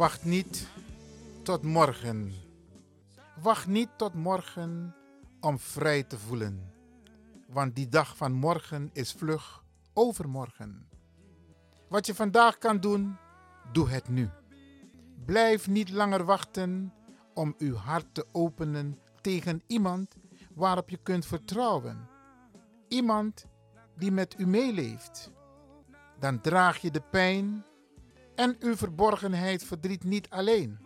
Wacht niet tot morgen. Wacht niet tot morgen om vrij te voelen. Want die dag van morgen is vlug overmorgen. Wat je vandaag kan doen, doe het nu. Blijf niet langer wachten om uw hart te openen tegen iemand waarop je kunt vertrouwen. Iemand die met u meeleeft. Dan draag je de pijn en uw verborgenheid verdriet niet alleen.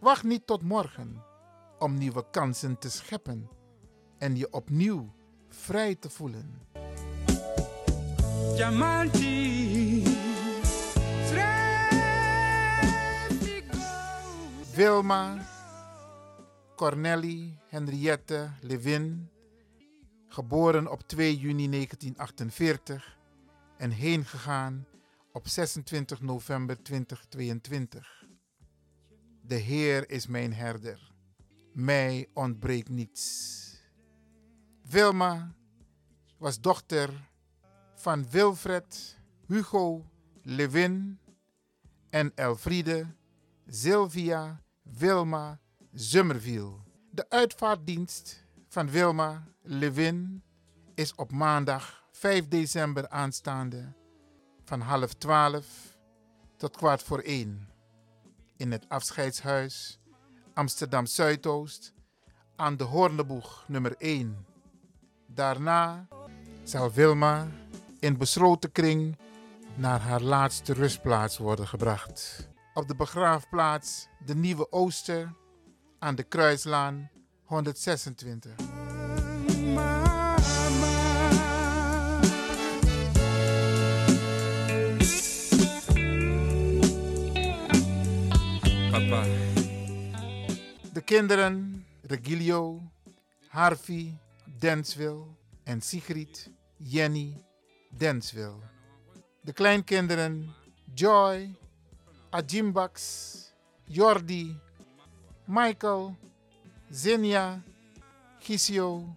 Wacht niet tot morgen om nieuwe kansen te scheppen en je opnieuw vrij te voelen. Wilma, Cornelie, Henriette, Levin, geboren op 2 juni 1948 en heen gegaan op 26 november 2022. De Heer is mijn herder. Mij ontbreekt niets. Wilma was dochter van Wilfred, Hugo, Levin en Elfriede, Sylvia, Wilma, Zummerviel. De uitvaartdienst van Wilma Levin is op maandag 5 december aanstaande van half twaalf tot kwart voor één in het afscheidshuis Amsterdam Zuidoost aan de Hoorneboeg nummer 1. Daarna zal Wilma in besloten kring naar haar laatste rustplaats worden gebracht. Op de begraafplaats de Nieuwe Ooster aan de Kruislaan 126. Kinderen Regilio, Harvey, Denswil en Sigrid, Jenny, Denswil. De kleinkinderen Joy, Ajimbax, Jordi, Michael, Zinja, Gisio,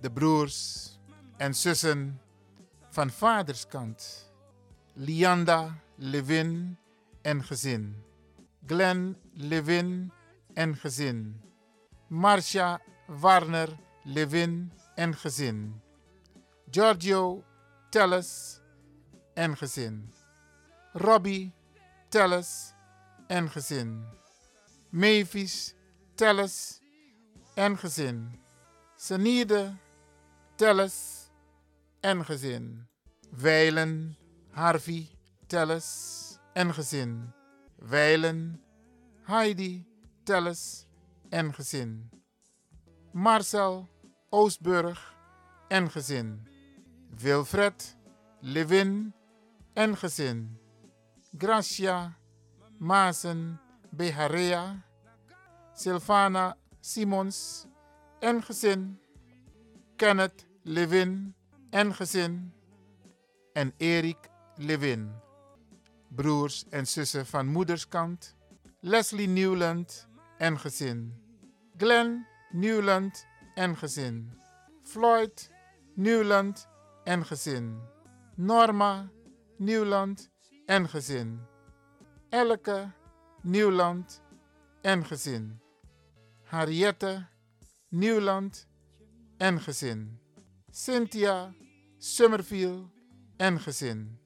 de broers en zussen van vaderskant. Lianda Levin en gezin. Glenn Levin en gezin. Marcia Warner Levin en gezin. Giorgio Telles en gezin. Robbie Telles en gezin. Mavis Telles en gezin. Senide Telles en gezin. Weilen Harvey Telles en gezin. Weilen Heidi Telles en gezin. Marcel Oostburg en gezin. Wilfred Levin en gezin. Gracia Maasen Beharea. Silvana Simons en gezin. Kenneth Levin en gezin. En Erik Levin. Broers en zussen van moederskant. Leslie Newland en gezin. Glenn Newland en gezin. Floyd Newland en gezin. Norma Newland en gezin. Elke Newland en gezin. Harriette Newland en gezin. Cynthia Summerfield en gezin.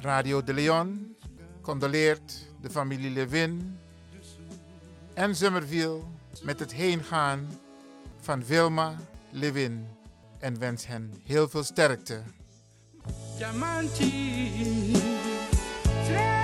Radio de Leon condoleert de familie Levin en Summerville met het heengaan van Wilma Levin en wens hen heel veel sterkte. Today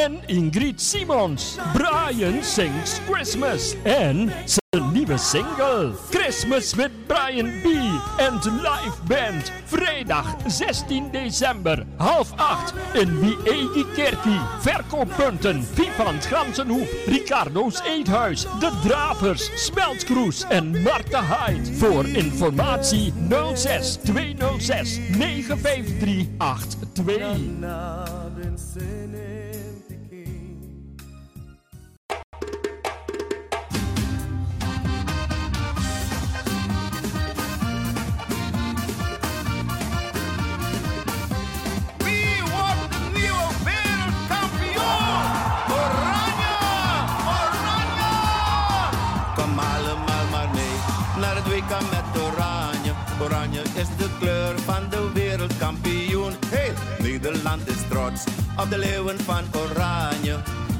Ingrid Simons. Brian sings Christmas en een nieuwe single. Christmas with Brian B. en de live band. Vrijdag 16 december, half acht in Wiegi Kerkie. Verkooppunten Vivant Gansenhoef, Ricardo's Eethuis, De Dravers, Smeltkroes en Marta Hyde. Voor informatie 06 206 953 is de kleur van de wereldkampioen. Hey, Nederland is trots op de leeuwen van Oranje.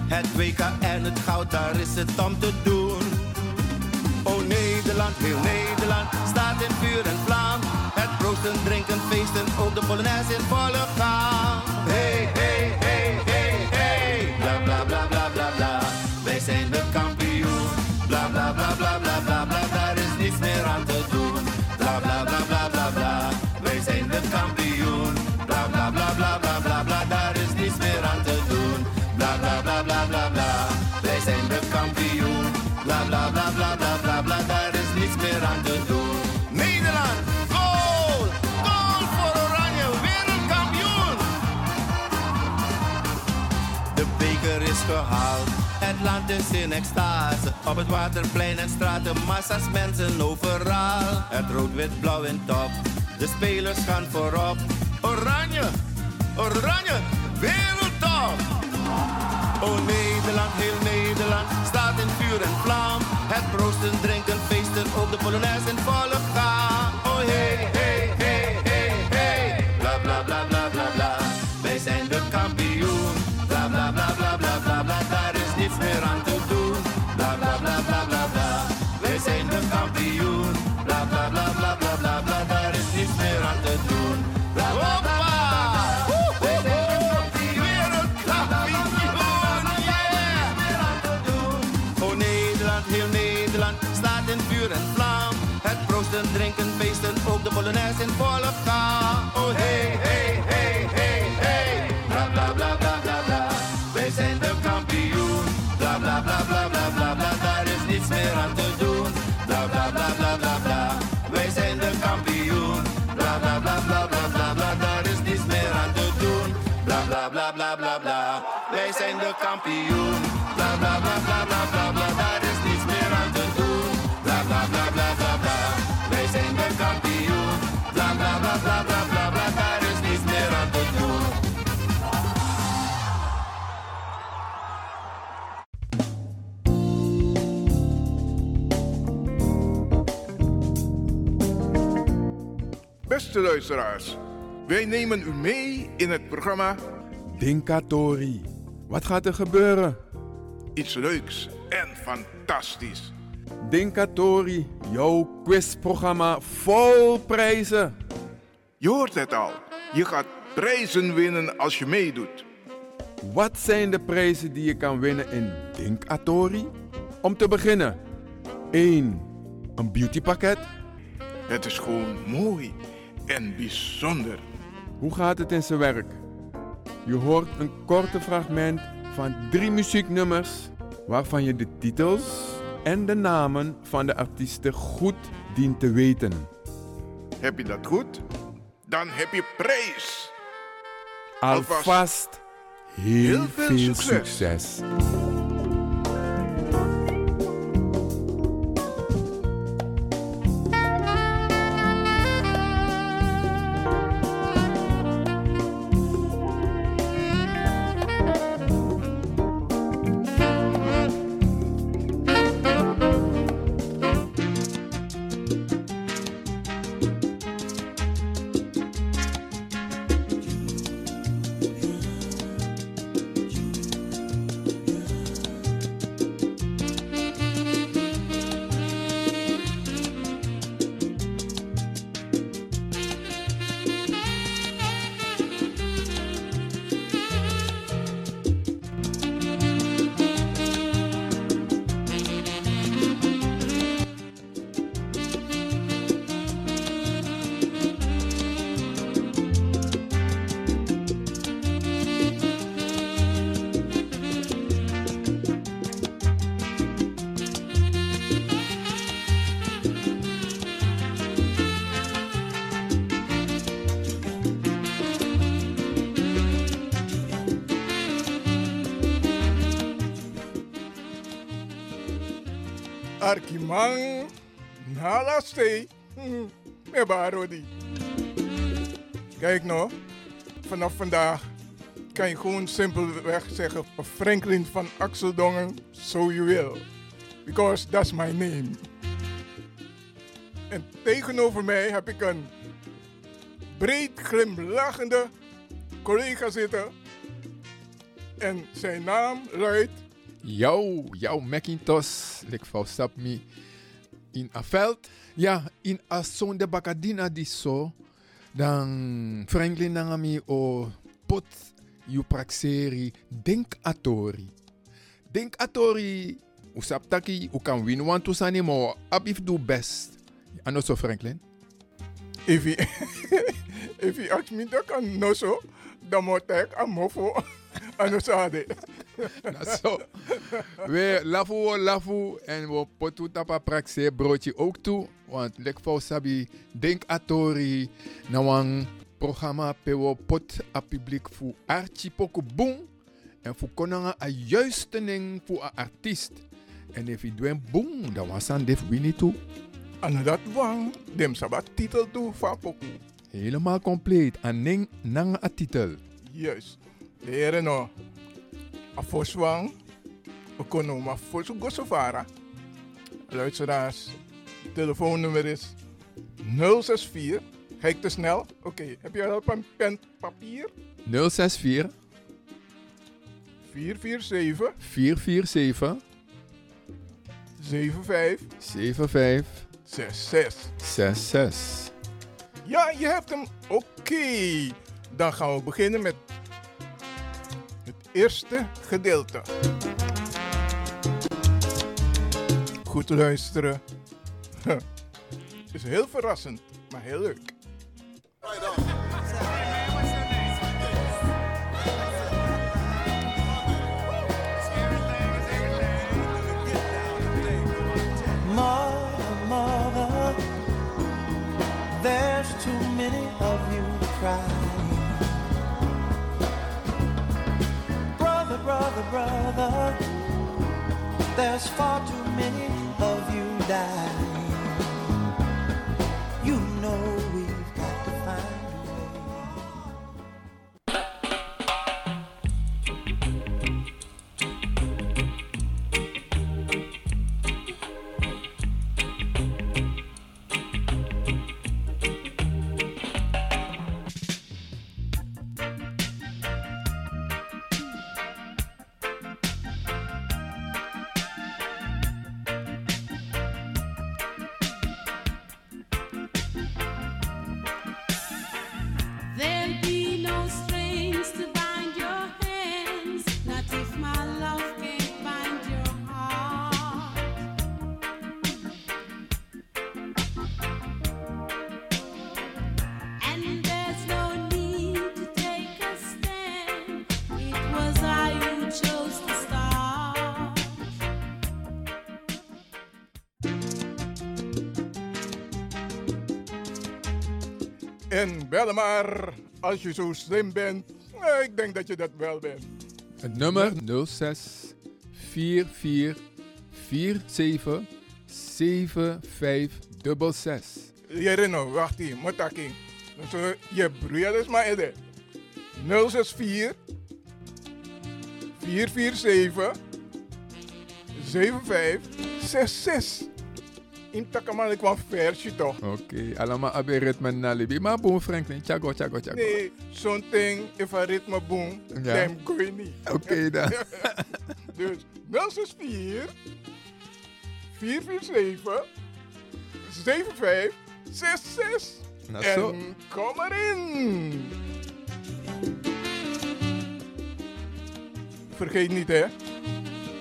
Het WK en het goud, daar is het om te doen. Oh Nederland, heel Nederland, staat in vuur en vlam. Het proosten, drinken, feesten, ook de Polonaise in volle gang. Hey, hey, hey, hey, hey, bla bla bla bla bla bla. Wij zijn het land is in extase. Op het waterplein en straten, massa's mensen overal. Het rood-wit-blauw in top, de spelers gaan voorop. Oranje, oranje, wereldtop! Oh Nederland, heel Nederland, staat in vuur en vlam. Het proosten, drinken, feesten, op de Polonaise in volle gang. De kampioen, bla bla bla bla bla bla bla. Daar is niets meer aan te doen, bla bla bla bla bla bla. Wij zijn de kampioen, bla bla bla bla bla bla bla. Daar is niets meer aan te doen. Beste luisteraars, wij nemen u mee in het programma Dinkatori. Wat gaat er gebeuren? Iets Leuks en Fantastisch. Dinkatori, jouw quizprogramma vol prijzen. Je hoort het al, je gaat prijzen winnen als je meedoet. Wat zijn de prijzen die je kan winnen in Dinkatori? Om te beginnen, 1. Een beautypakket. Het is gewoon mooi en bijzonder. Hoe gaat het in zijn werk? Je hoort een korte fragment van drie muzieknummers waarvan je de titels en de namen van de artiesten goed dient te weten. Heb je dat goed? Dan heb je prijs. Alvast heel, heel veel veel succes. succes. Arkimang Nalaste. Me barodi. Kijk nou, vanaf vandaag kan je gewoon simpelweg zeggen Franklin van Axeldongen, so you will. Because that's my name. En tegenover mij heb ik een breed glimlachende collega zitten. En zijn naam luidt Jouw, jouw Macintosh, ik stap me in a veld. Ja, in a son de bakadina di so, dan Franklin nangami o pot you praxeri denk atori. Denk atori, usap taki, u kan win want to sani mo, abif do best. Ano so Franklin? If he, if he ask me dat kan no so, dan moet ik aan mofo aan de Na so. We lafu o lafu en we potu tapa praxe broodje ook toe. Want lek voor sabi denk atori na wan programma pe wo pot a publiek fu archi poku boom. En fu konanga a juiste ning fu a artiest. En if je doen boom, dan was aan def winnie toe. En dat wang, dem sabat titel toe van poku. Helemaal compleet. Ning nanga a titel. Juist. De heren no. A foswang. We kunnen maar fosu gosovara. Luisteraars. Telefoonnummer is 064. Ga ik te snel? Oké. Heb je al een pen papier? 064 447 447 75 75 66. 66. Ja, je hebt hem. Oké. Dan gaan we beginnen met eerste gedeelte. Goed luisteren. is heel verrassend, maar heel leuk. Mother, mother, there's too many of you crying. Brother, there's far too many of you dying. Bel maar als je zo slim bent. Eh, Ik denk dat je dat wel bent. Het nummer 06 44 47 7566. Jerino, wacht hier, Motaki. Dus je broer is maar ede. 064 447 7566. In Takaman kwam versje toch? Oké, allemaal abe ritme nalibi. Maar boom Franklin, tjago, tjago, tjago. Nee, zo'n ding, if a ritme boom, Ja. dan gooi je niet. Oké dan. Dus 064 447 7566. Nou, zo. En kom erin! Vergeet niet hè,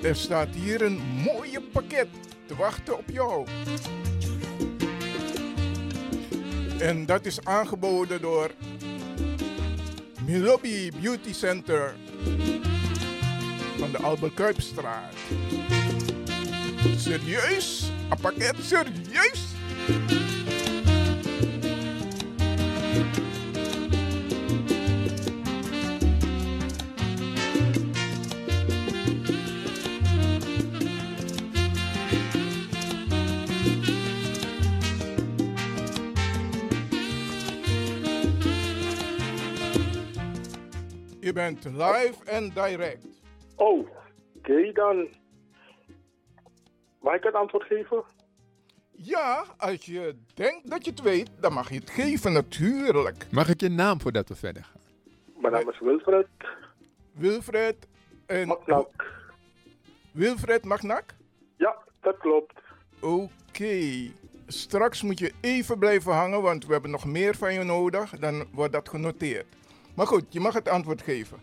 er staat hier een mooie pakket wachten op jou. En dat is aangeboden door Milobi Beauty Center van de Albert Kuipstraat. Serieus? Een pakket serieus? Je bent live en direct. Oh, oké dan. Mag ik het antwoord geven? Ja, als je denkt dat je het weet, dan mag je het geven natuurlijk. Mag ik je naam voordat we verder gaan? Mijn naam is Wilfred Wilfred en... Maknak. Wilfred Magnak? Ja, dat klopt. Oké. Straks moet je even blijven hangen, want we hebben nog meer van je nodig. Dan wordt dat genoteerd. Maar goed, je mag het antwoord geven.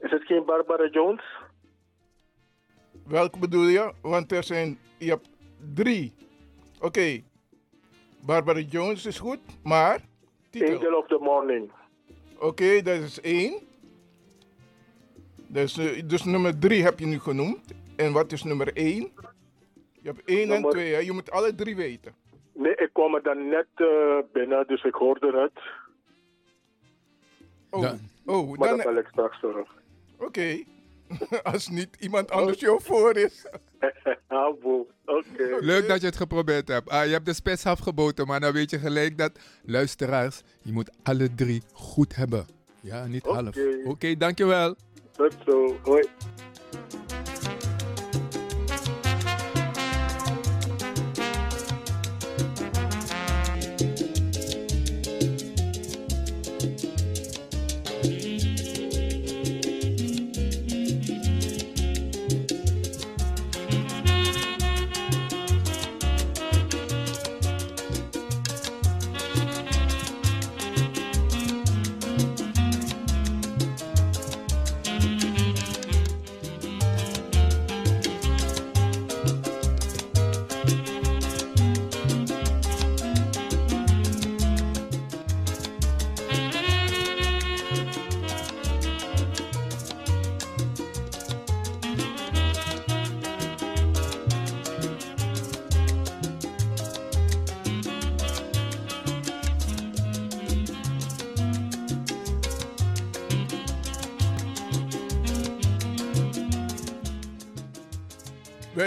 Is het geen Barbara Jones? Welke bedoel je? Want er zijn, je hebt drie. Oké. Barbara Jones is goed, maar... Titel. Angel of the Morning. Oké, dat is één. Dus, eh, dus nummer drie heb je nu genoemd. En wat is nummer één? Je hebt één en twee, hè? je moet alle drie weten. Nee, ik kwam er dan net eh, binnen, dus ik hoorde het. Oh, Dan- oh Maar dan... dat bel ik straks terug. Oké. Als niet iemand anders jou voor is. Oké. Leuk dat je het geprobeerd hebt. Ah, je hebt de spits afgeboten, maar dan weet je gelijk dat, luisteraars, je moet alle drie goed hebben. Ja, niet Oké. half. Oké, dankjewel. Tot zo. Hoi.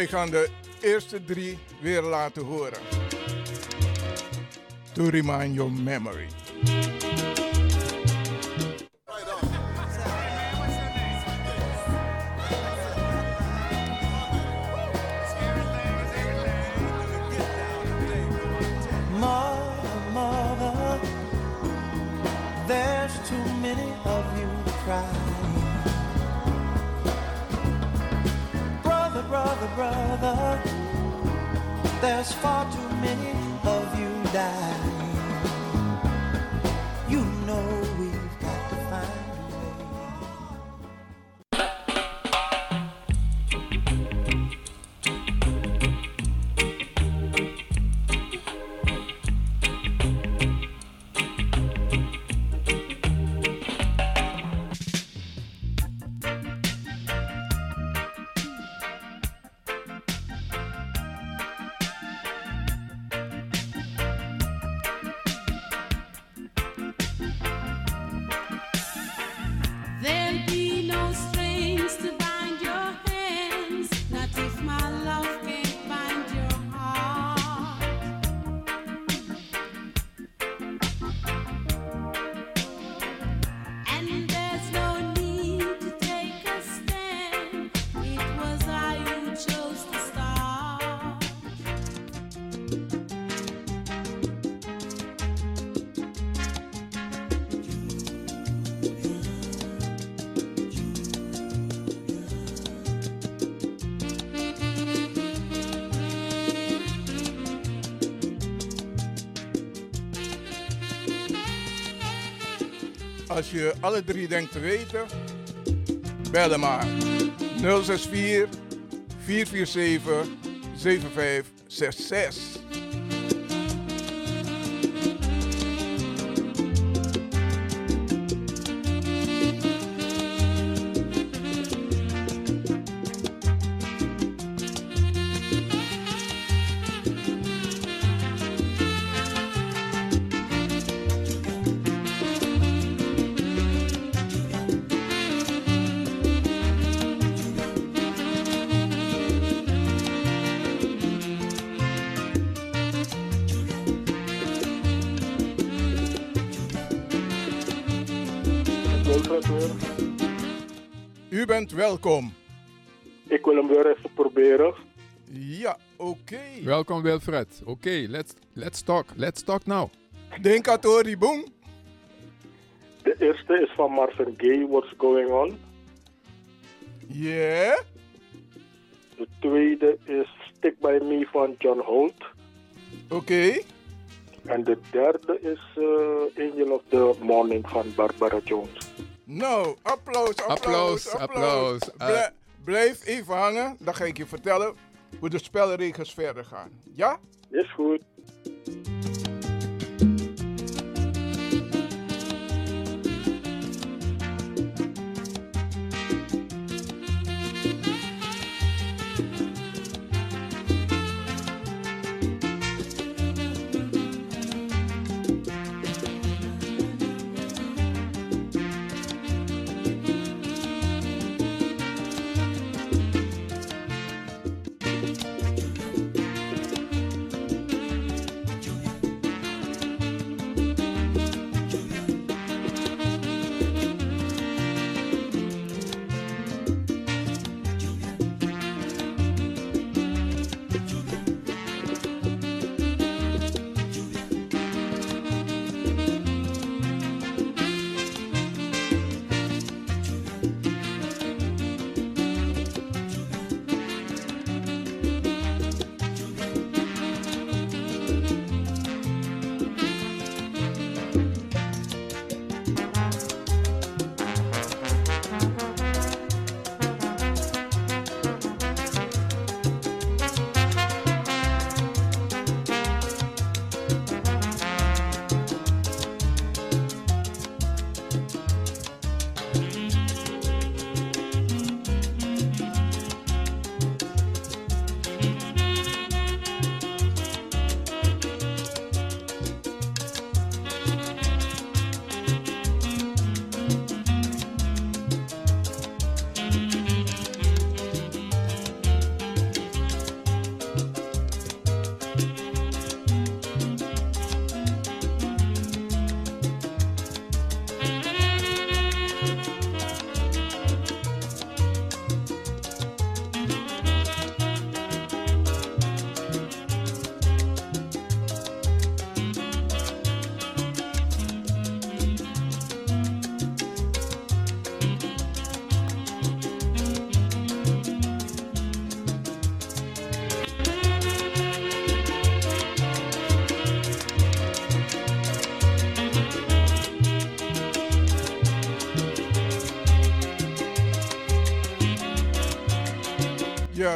Wij gaan de eerste drie weer laten horen. To remind your memory. Als je alle drie denkt te weten, bel maar. 064 447 7566. U bent welkom. Ik wil hem weer even proberen. Ja, oké. Welkom Wilfred. Oké, let's, let's talk. Let's talk now. Denk aan Tori Boom. De eerste is van Marvin Gaye, What's Going On. Yeah. De tweede is Stick By Me van John Holt. Oké. En de derde is eh, Angel of the Morning van Barbara Jones. Nou, applaus, applaus, Applaus, applaus. applaus. Blij- Eh. blijf even hangen, dan ga ik je vertellen hoe de spelregels verder gaan. Ja? Is goed.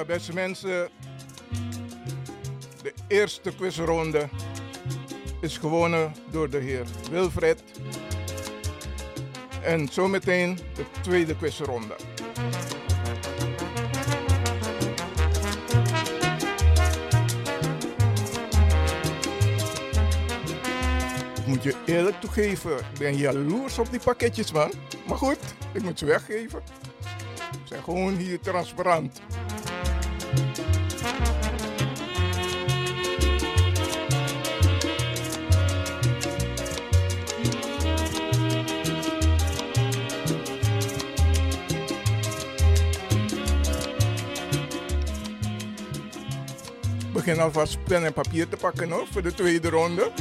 Beste mensen. De eerste quizronde is gewonnen door de heer Wilfred. En zometeen de tweede quizronde. Ik moet je eerlijk toegeven, ik ben jaloers op die pakketjes, man. Maar goed, ik moet ze weggeven. Ze zijn gewoon hier transparant. Begin alvast pen en papier te pakken hoor, voor de tweede ronde.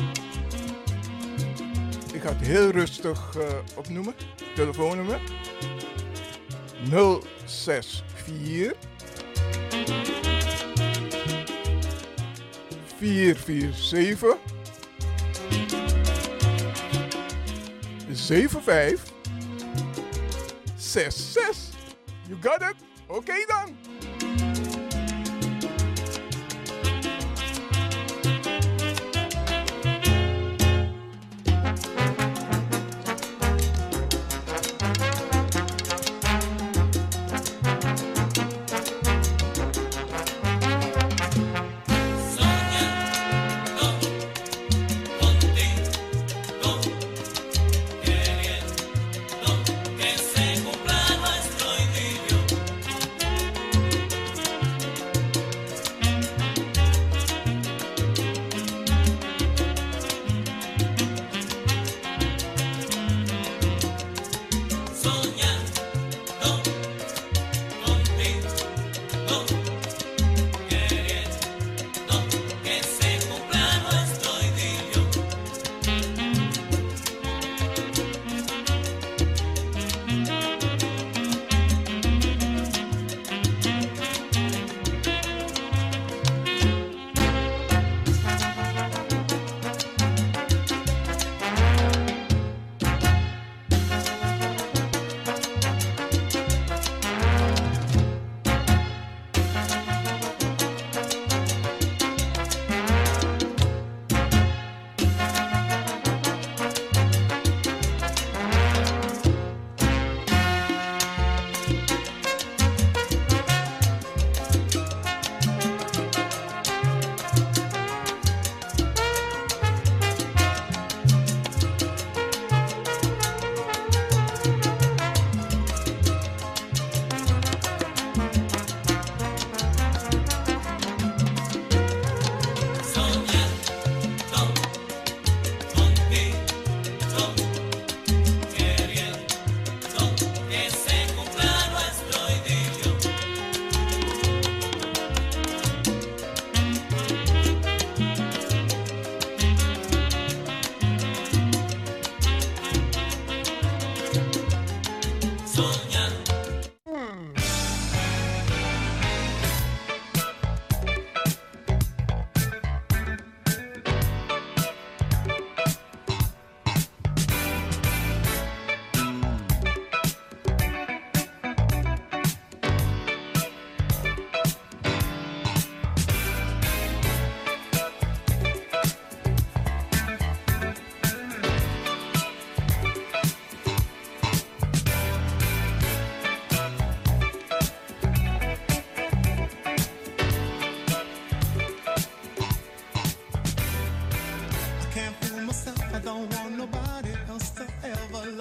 Ik ga het heel rustig eh, opnoemen. Telefoonnummer 064 447 75 66. You got it? Oké dan.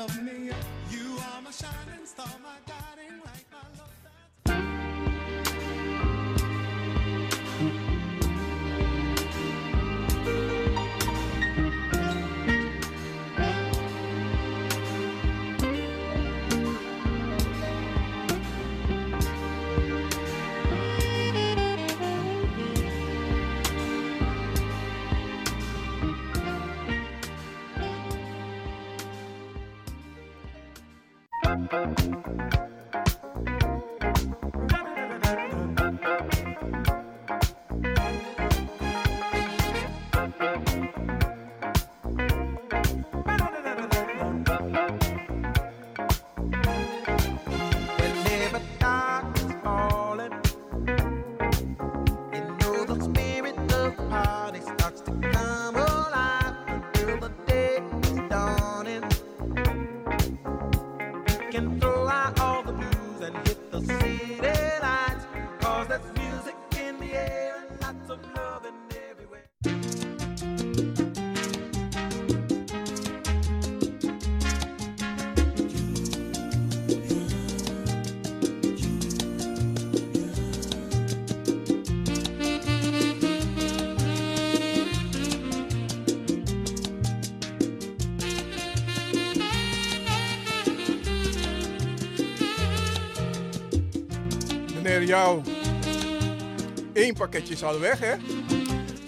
of me. Jou, één pakketje is al weg, hè?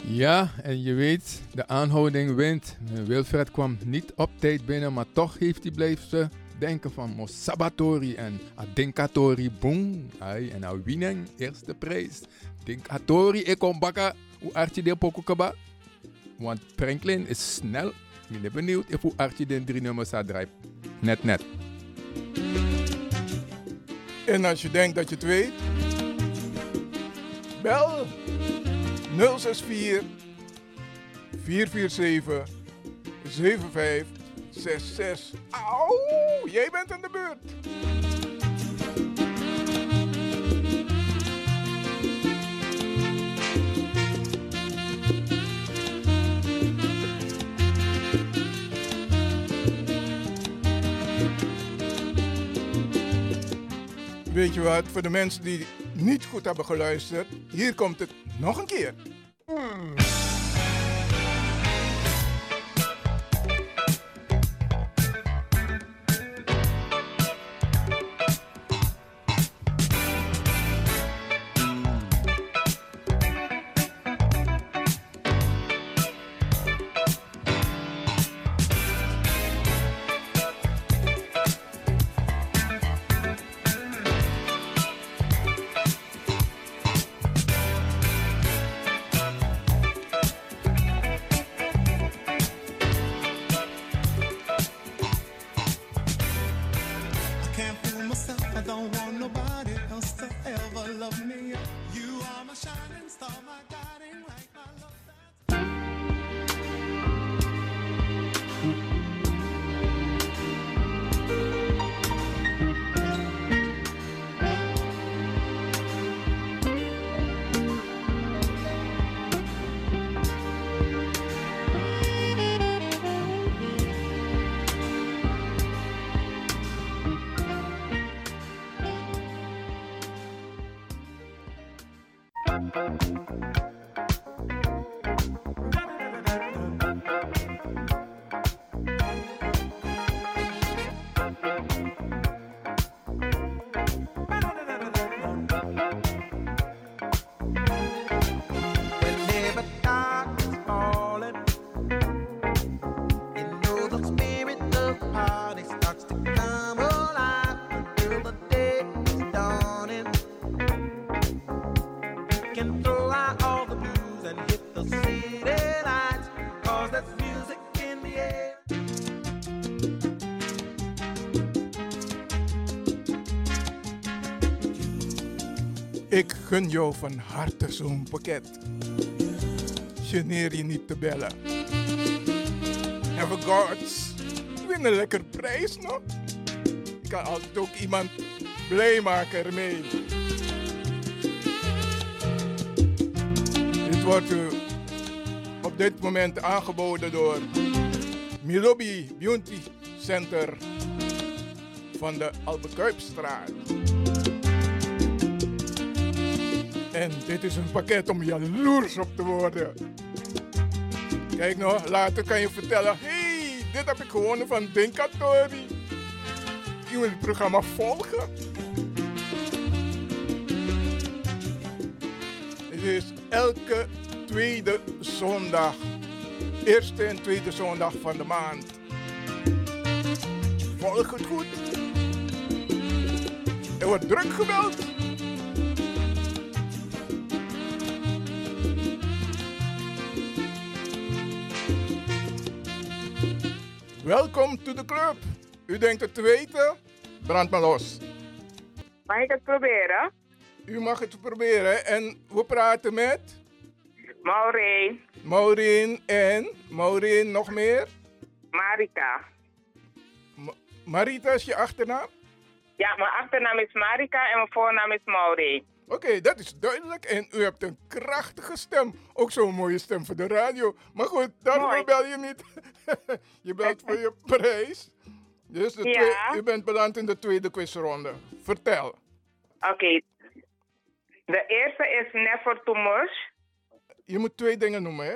Ja, en je weet, de aanhouding wint. Wilfred kwam niet op tijd binnen, maar toch heeft hij blijven denken van Mosabatori en Adinkatori boom. Ai, en nou winnen, eerste prijs. Dinkatori, ik kom bakken. Hoe artje de pokokaba? Want Franklin is snel. Ik ben benieuwd of hoe artje de drie nummers draaien. Net, net. En als je denkt dat je het weet, bel 064 447 7566. Auw, jij bent in de beurt. Weet je wat, voor de mensen die niet goed hebben geluisterd, hier komt het nog een keer. Gun jou van harte zo'n pakket. Geneer je niet te bellen. Have gods. Win een lekker prijs, no? Je kan altijd ook iemand blij maken ermee. Dit wordt u op dit moment aangeboden door Milobi Beauty Center van de Albekuipstraat. En dit is een pakket om jaloers op te worden. Kijk nou, later kan je vertellen: hey, dit heb ik gewonnen van Dinkatori. Je wil het programma volgen. Het is elke tweede zondag. Eerste en tweede zondag van de maand. Volg het goed. Er wordt druk gebeld. Welkom to the club. U denkt het te weten? Brand maar los. Mag ik het proberen? U mag het proberen en we praten met Maureen, Maureen en Maureen nog meer. Marika. Ma- Marita is je achternaam? Ja, mijn achternaam is Marika en mijn voornaam is Maureen. Oké, dat is duidelijk. En u hebt een krachtige stem. Ook zo'n mooie stem voor de radio. Maar goed, daarvoor Mooi. bel je niet. je belt voor je prijs. Dus de Ja. twee- u bent beland in de tweede quizronde. Vertel. Oké. De eerste is Never Too Much. Je moet twee dingen noemen, hè?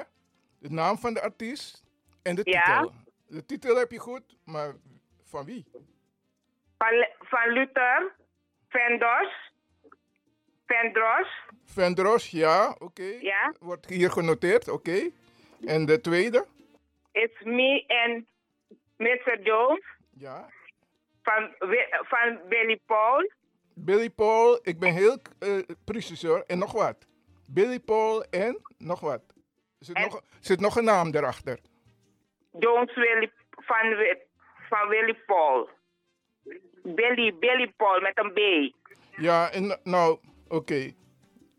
De naam van de artiest en de Ja. titel. De titel heb je goed, maar van wie? Van, van Luther Vandross. Vandross. Vendros, ja, oké. Ja. Wordt hier genoteerd, oké. En de tweede? It's Me and Mr. Jones. Ja. Van, van Billy Paul. Billy Paul, ik ben heel eh, precies hoor. En nog wat? Billy Paul en nog wat? Zit, En- nog, zit nog een naam erachter? Jones Willy, van, van Willy Paul. Billy, Billy Paul met een B. Ja, en nou, oké.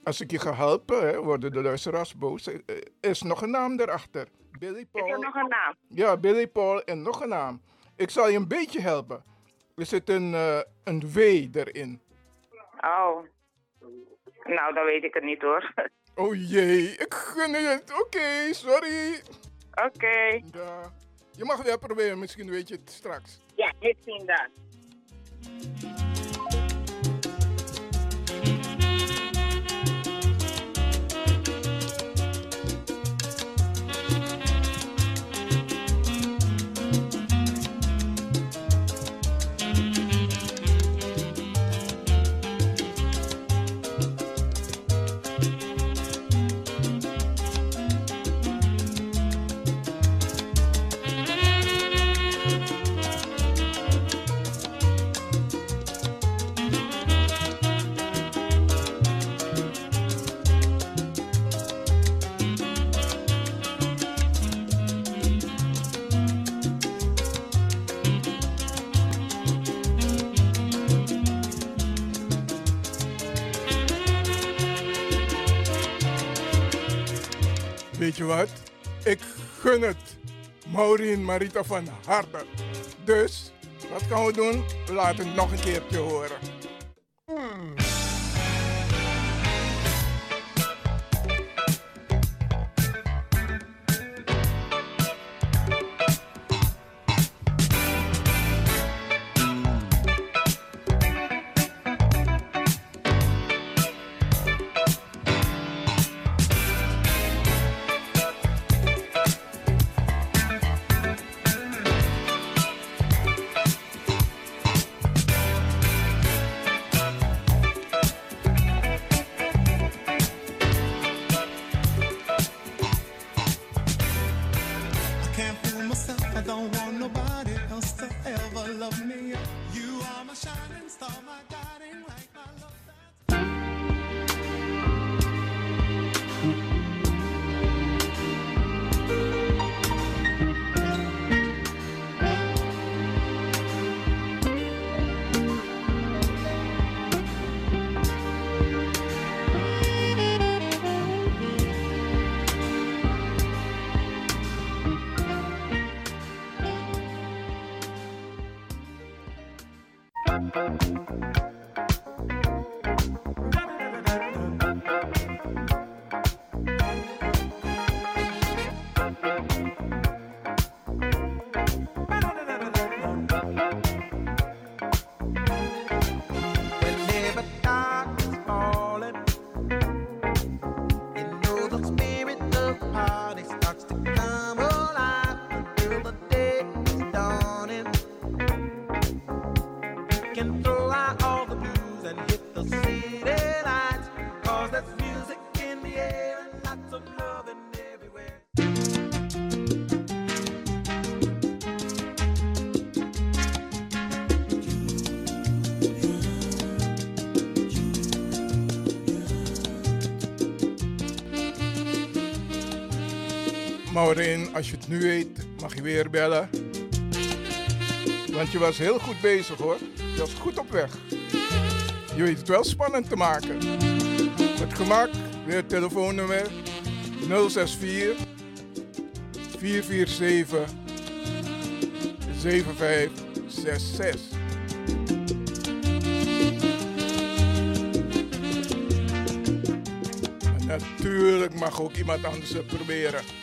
Als ik je ga helpen, hè, worden de luisteraars boos. Er is nog een naam erachter. Billy Paul. Is er nog een naam? Ja, Billy Paul en nog een naam. Ik zal je een beetje helpen. Er zit een, eh, een W erin. Oh. Nou, dan weet ik het niet hoor. Oh jee, ik gun je het. Oké, sorry. Oké. Ja. Je mag weer proberen, misschien weet je het straks. Ja, ik zie dat. Gun het Maureen Marita van harte. Dus, wat gaan we doen? We laten het nog een keertje horen. I Maureen, als je het nu weet, mag je weer bellen. Want je was heel goed bezig hoor. Je was goed op weg. Je weet het wel spannend te maken. Met gemak, weer telefoonnummer 064 447 7566. Maar natuurlijk mag ook iemand anders het proberen.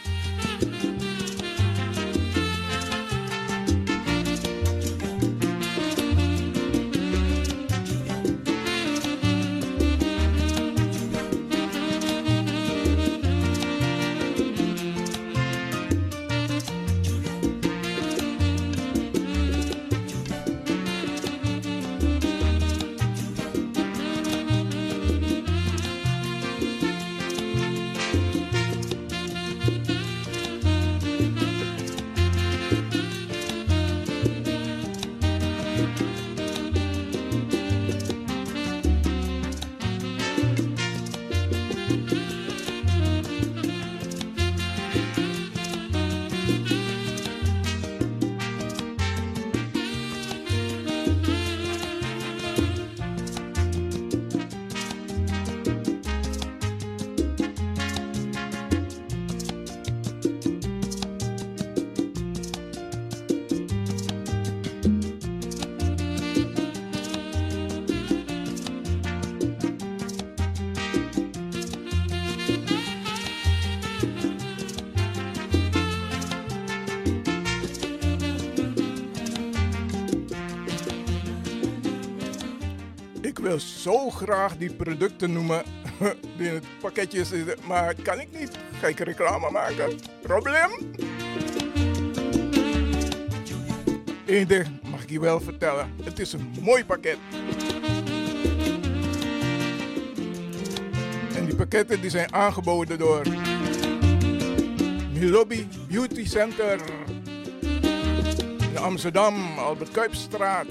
Wil zo graag die producten noemen die in het pakketje zitten, maar kan ik niet. Ga ik reclame maken? Probleem? Eén ding mag ik je wel vertellen. Het is een mooi pakket. En die pakketten die zijn aangeboden door Milobi Beauty Center in Amsterdam, Albert Kuipstraat.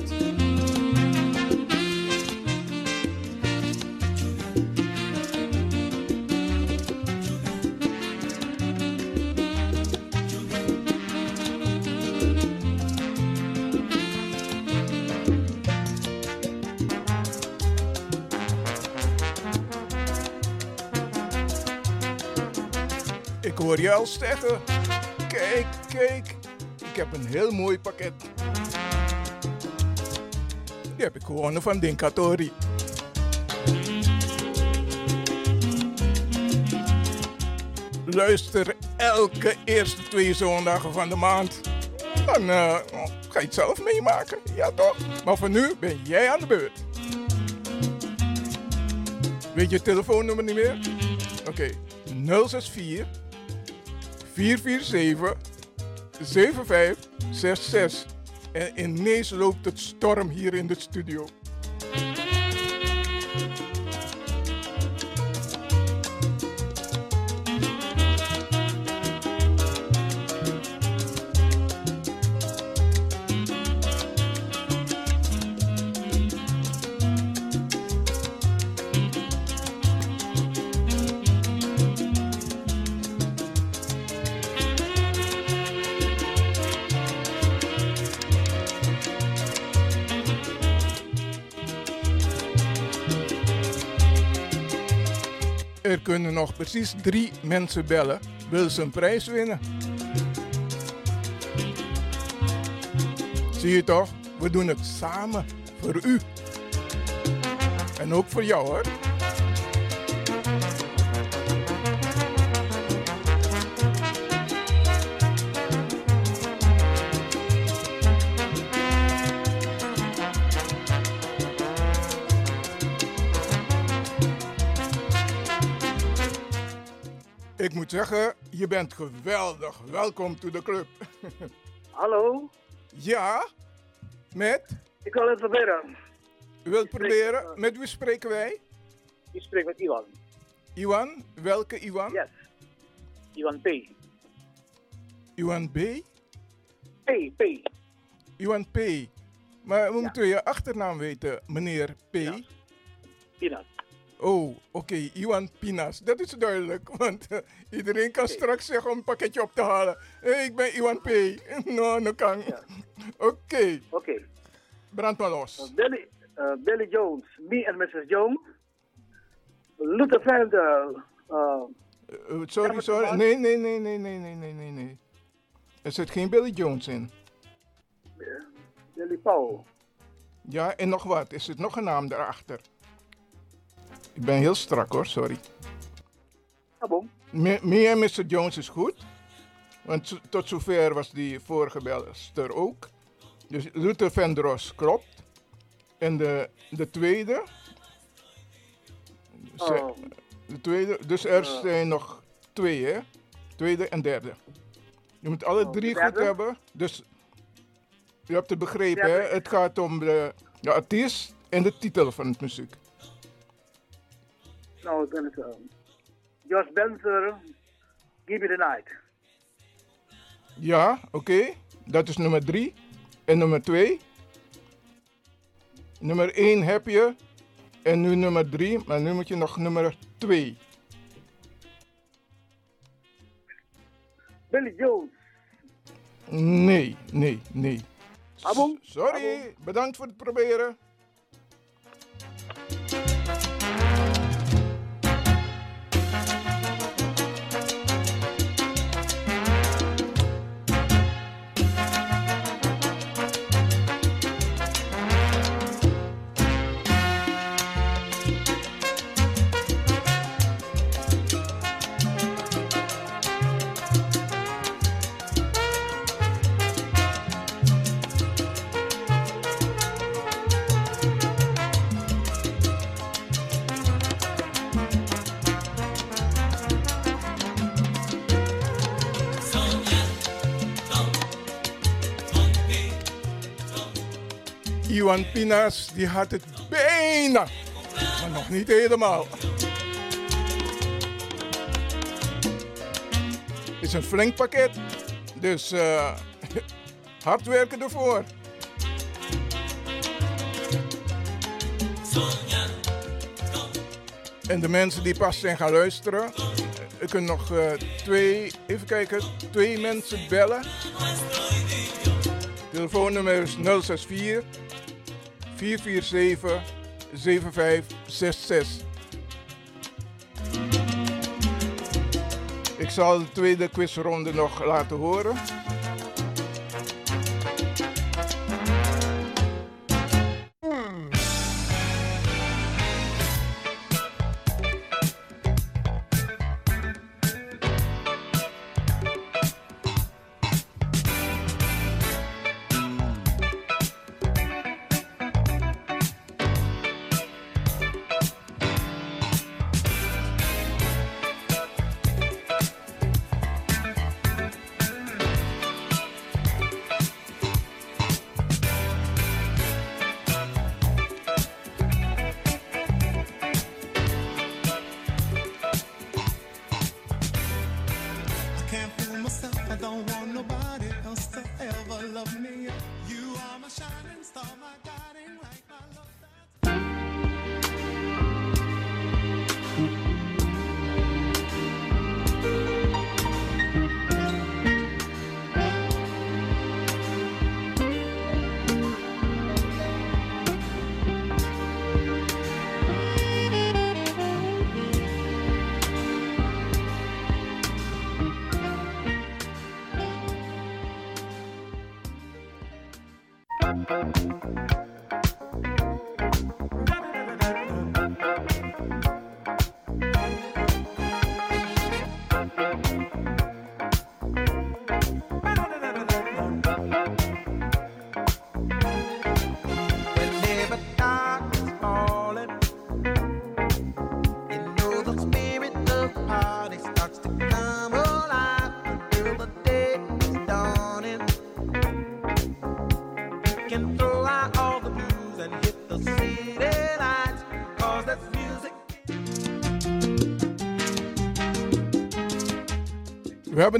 Al zeggen. Kijk, kijk. Ik heb een heel mooi pakket. Die heb ik gewonnen van Dinkatori. Luister elke eerste twee zondagen van de maand. Dan eh, ga je het zelf meemaken. Ja toch? Maar voor nu ben jij aan de beurt. Weet je telefoonnummer niet meer? Oké, 064 447 7566. En ineens loopt het storm hier in de studio. Kunnen nog precies drie mensen bellen. Wil ze een prijs winnen? Zie je toch? We doen het samen voor u. En ook voor jou hoor. Moet zeggen, je bent geweldig. Welkom to the club. Hallo, Ja, met? ik wil het proberen. U wilt proberen? Met wie spreken wij? Ik spreek met Iwan. Iwan? Welke Iwan? Yes. Iwan P. Iwan B? P, P. Iwan P. Maar we moeten je achternaam weten, meneer P. Pinas. Oh, oké, Iwan Pinas. Dat is duidelijk, want eh, iedereen kan straks zeggen om een pakketje op te halen. Hé, ik ben Iwan P. No, no kan. Oké. Oké. Brand maar los. Billy, uh, Billy Jones, me and Mrs. Jones. Luther Vandal. Uh, Eh, sorry, sorry. Nee, nee, nee, nee, nee, nee, nee, nee, nee. Er zit geen Billy Jones in. Billy Paul. Ja, en nog wat. Er zit nog een naam daarachter. Ik ben heel strak hoor, sorry. Bon. Me, me en Mr. Jones is goed. Want tot zover was die vorige belster ook. Dus Luther Vandross klopt. En de, de tweede. Oh. De tweede. Dus er zijn nog twee, hè? Tweede en derde. Je moet alle Oh, drie goed hebben. Dus je hebt het begrepen, hè? Het gaat om de, de artiest en de titel van het muziek. Nou, het. Uh, Josh Benzer, Give Me the Night. Ja, oké. Dat is nummer drie. En nummer twee. Nummer één heb je. En nu nummer drie. Maar nu moet je nog nummer twee. Billy Jones. Nee, nee, nee. Sorry, bedankt voor het proberen. Iwan Pinas, die had het bijna. Maar nog niet helemaal. is een flink pakket. Dus eh, hard werken ervoor. En de mensen die pas zijn gaan luisteren, ik kan nog eh, twee, even kijken, twee mensen bellen. Telefoonnummer is 064 447 7566. Ik zal de tweede quizronde nog laten horen.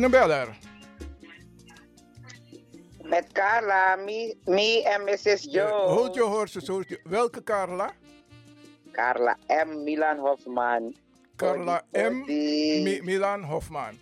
Hebben een beller. Met Carla, me, me en Mrs. Joe. Hold your horses. Hold your... Welke Carla? Carla M. Milan Hofman. Carla M. Milan Hofman.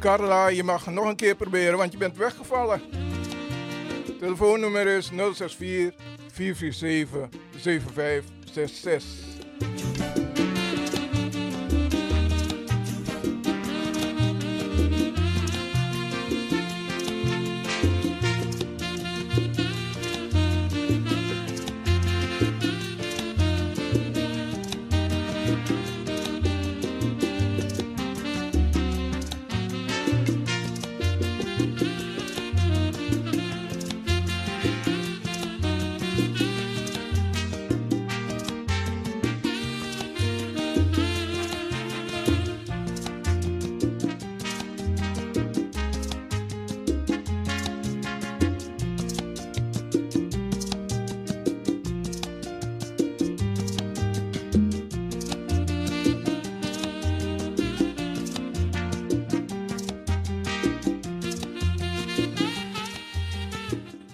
Carla, je mag nog een keer proberen, want je bent weggevallen. Telefoonnummer is 064 447 7566.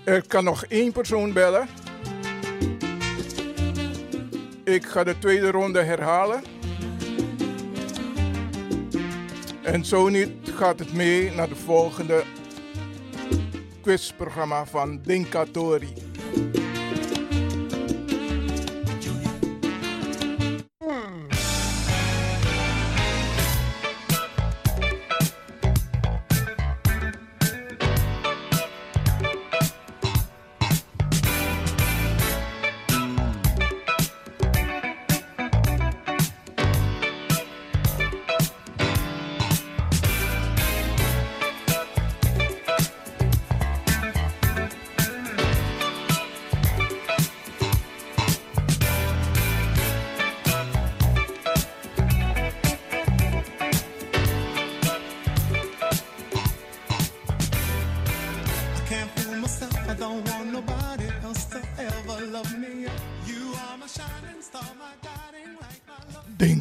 Er kan nog één persoon bellen. Ik ga de tweede ronde herhalen. En zo niet gaat het mee naar de volgende quizprogramma van Dinkatori.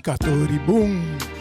Catoribum.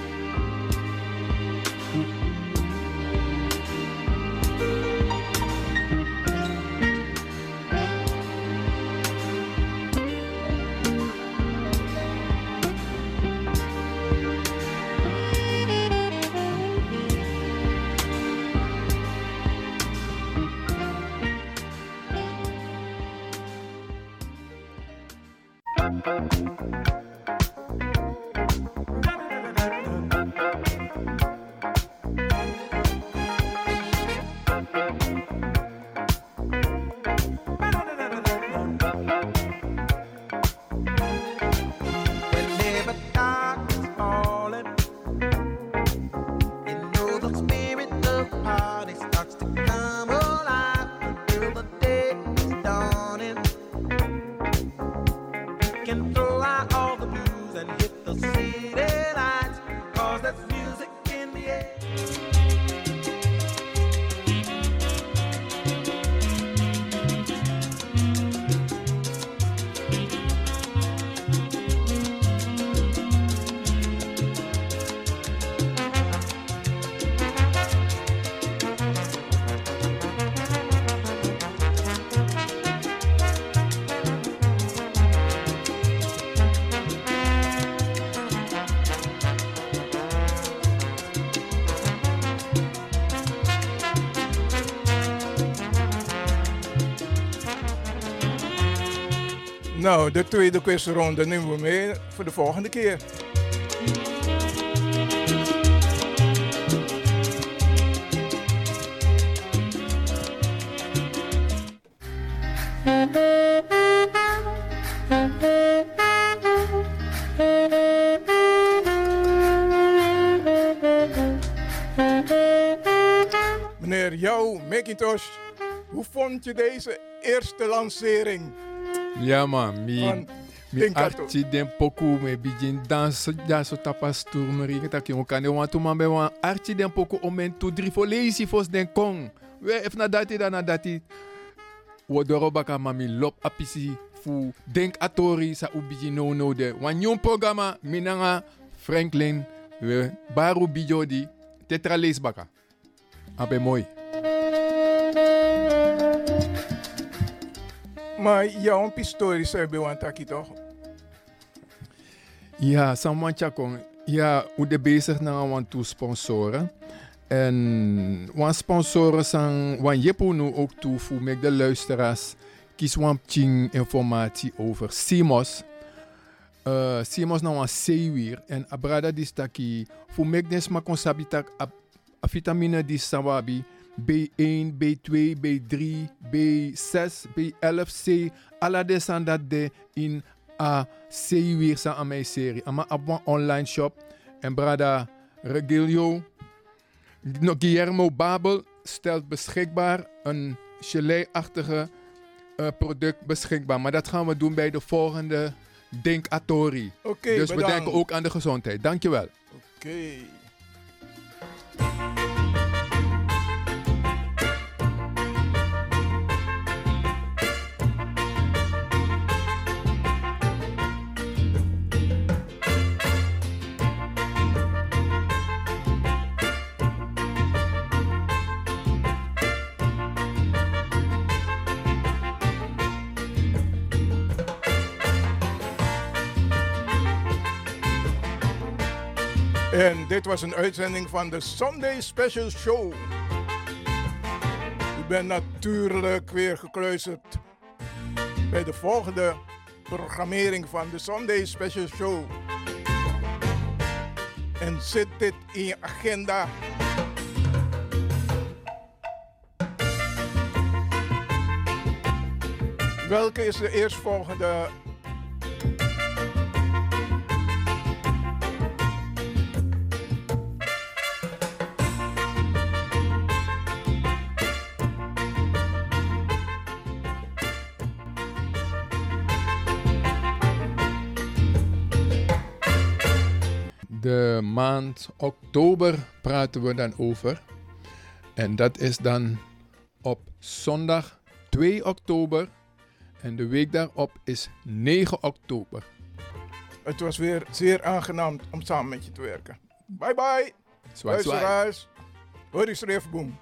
Nou, de tweede quizronde nemen we mee voor de volgende keer. Meneer Jou Macintosh, hoe vond je deze eerste lancering? Ja man, mi Van mi arti den poku me begin dans ja so tapas tour me ringa tak yon kan wan tu man be wan arti den poku omen tu dri fo lazy fos den kong. We if na dati da na dati. Wo mami lop apisi fu denk atori sa ubiji no no de. Wan yon programma minanga Franklin we baru bijodi tetra lees baka. Abe mooi. Maar jouw pistorie zei bij want taki toch? Ja, Saman Chakong. Ja, we zijn bezig naar want toe sponsoren. En wan sponsoren zijn wan jepo nu ook toe voor met de luisteraars kies wan ching informatie over CMOS. Uh, CMOS na wan zeewier en abrada di staki voor mek den sma konsabitak a, a vitamine di sawabi B1, B2, B3, B6, B11C, alla de san dat de in a zeewier sa aan mijn serie. Ama online shop en brada Regilio no, Guillermo Babel stelt beschikbaar een gelei-achtige eh, product beschikbaar. Maar dat gaan we doen bij de volgende Denk Atori. Oké, dus we denken ook aan de gezondheid. Dankjewel. Oké. En dit was een uitzending van de Sunday Special Show. U bent natuurlijk weer gekluisterd bij de volgende programmering van de Sunday Special Show. En zet dit in je agenda. Welke is de eerstvolgende De maand oktober praten we dan over. En dat is dan op zondag 2 oktober. En de week daarop is 9 oktober. Het was weer zeer aangenaam om samen met je te werken. Bye bye. Luisteraars. Hoi, Schreefboom.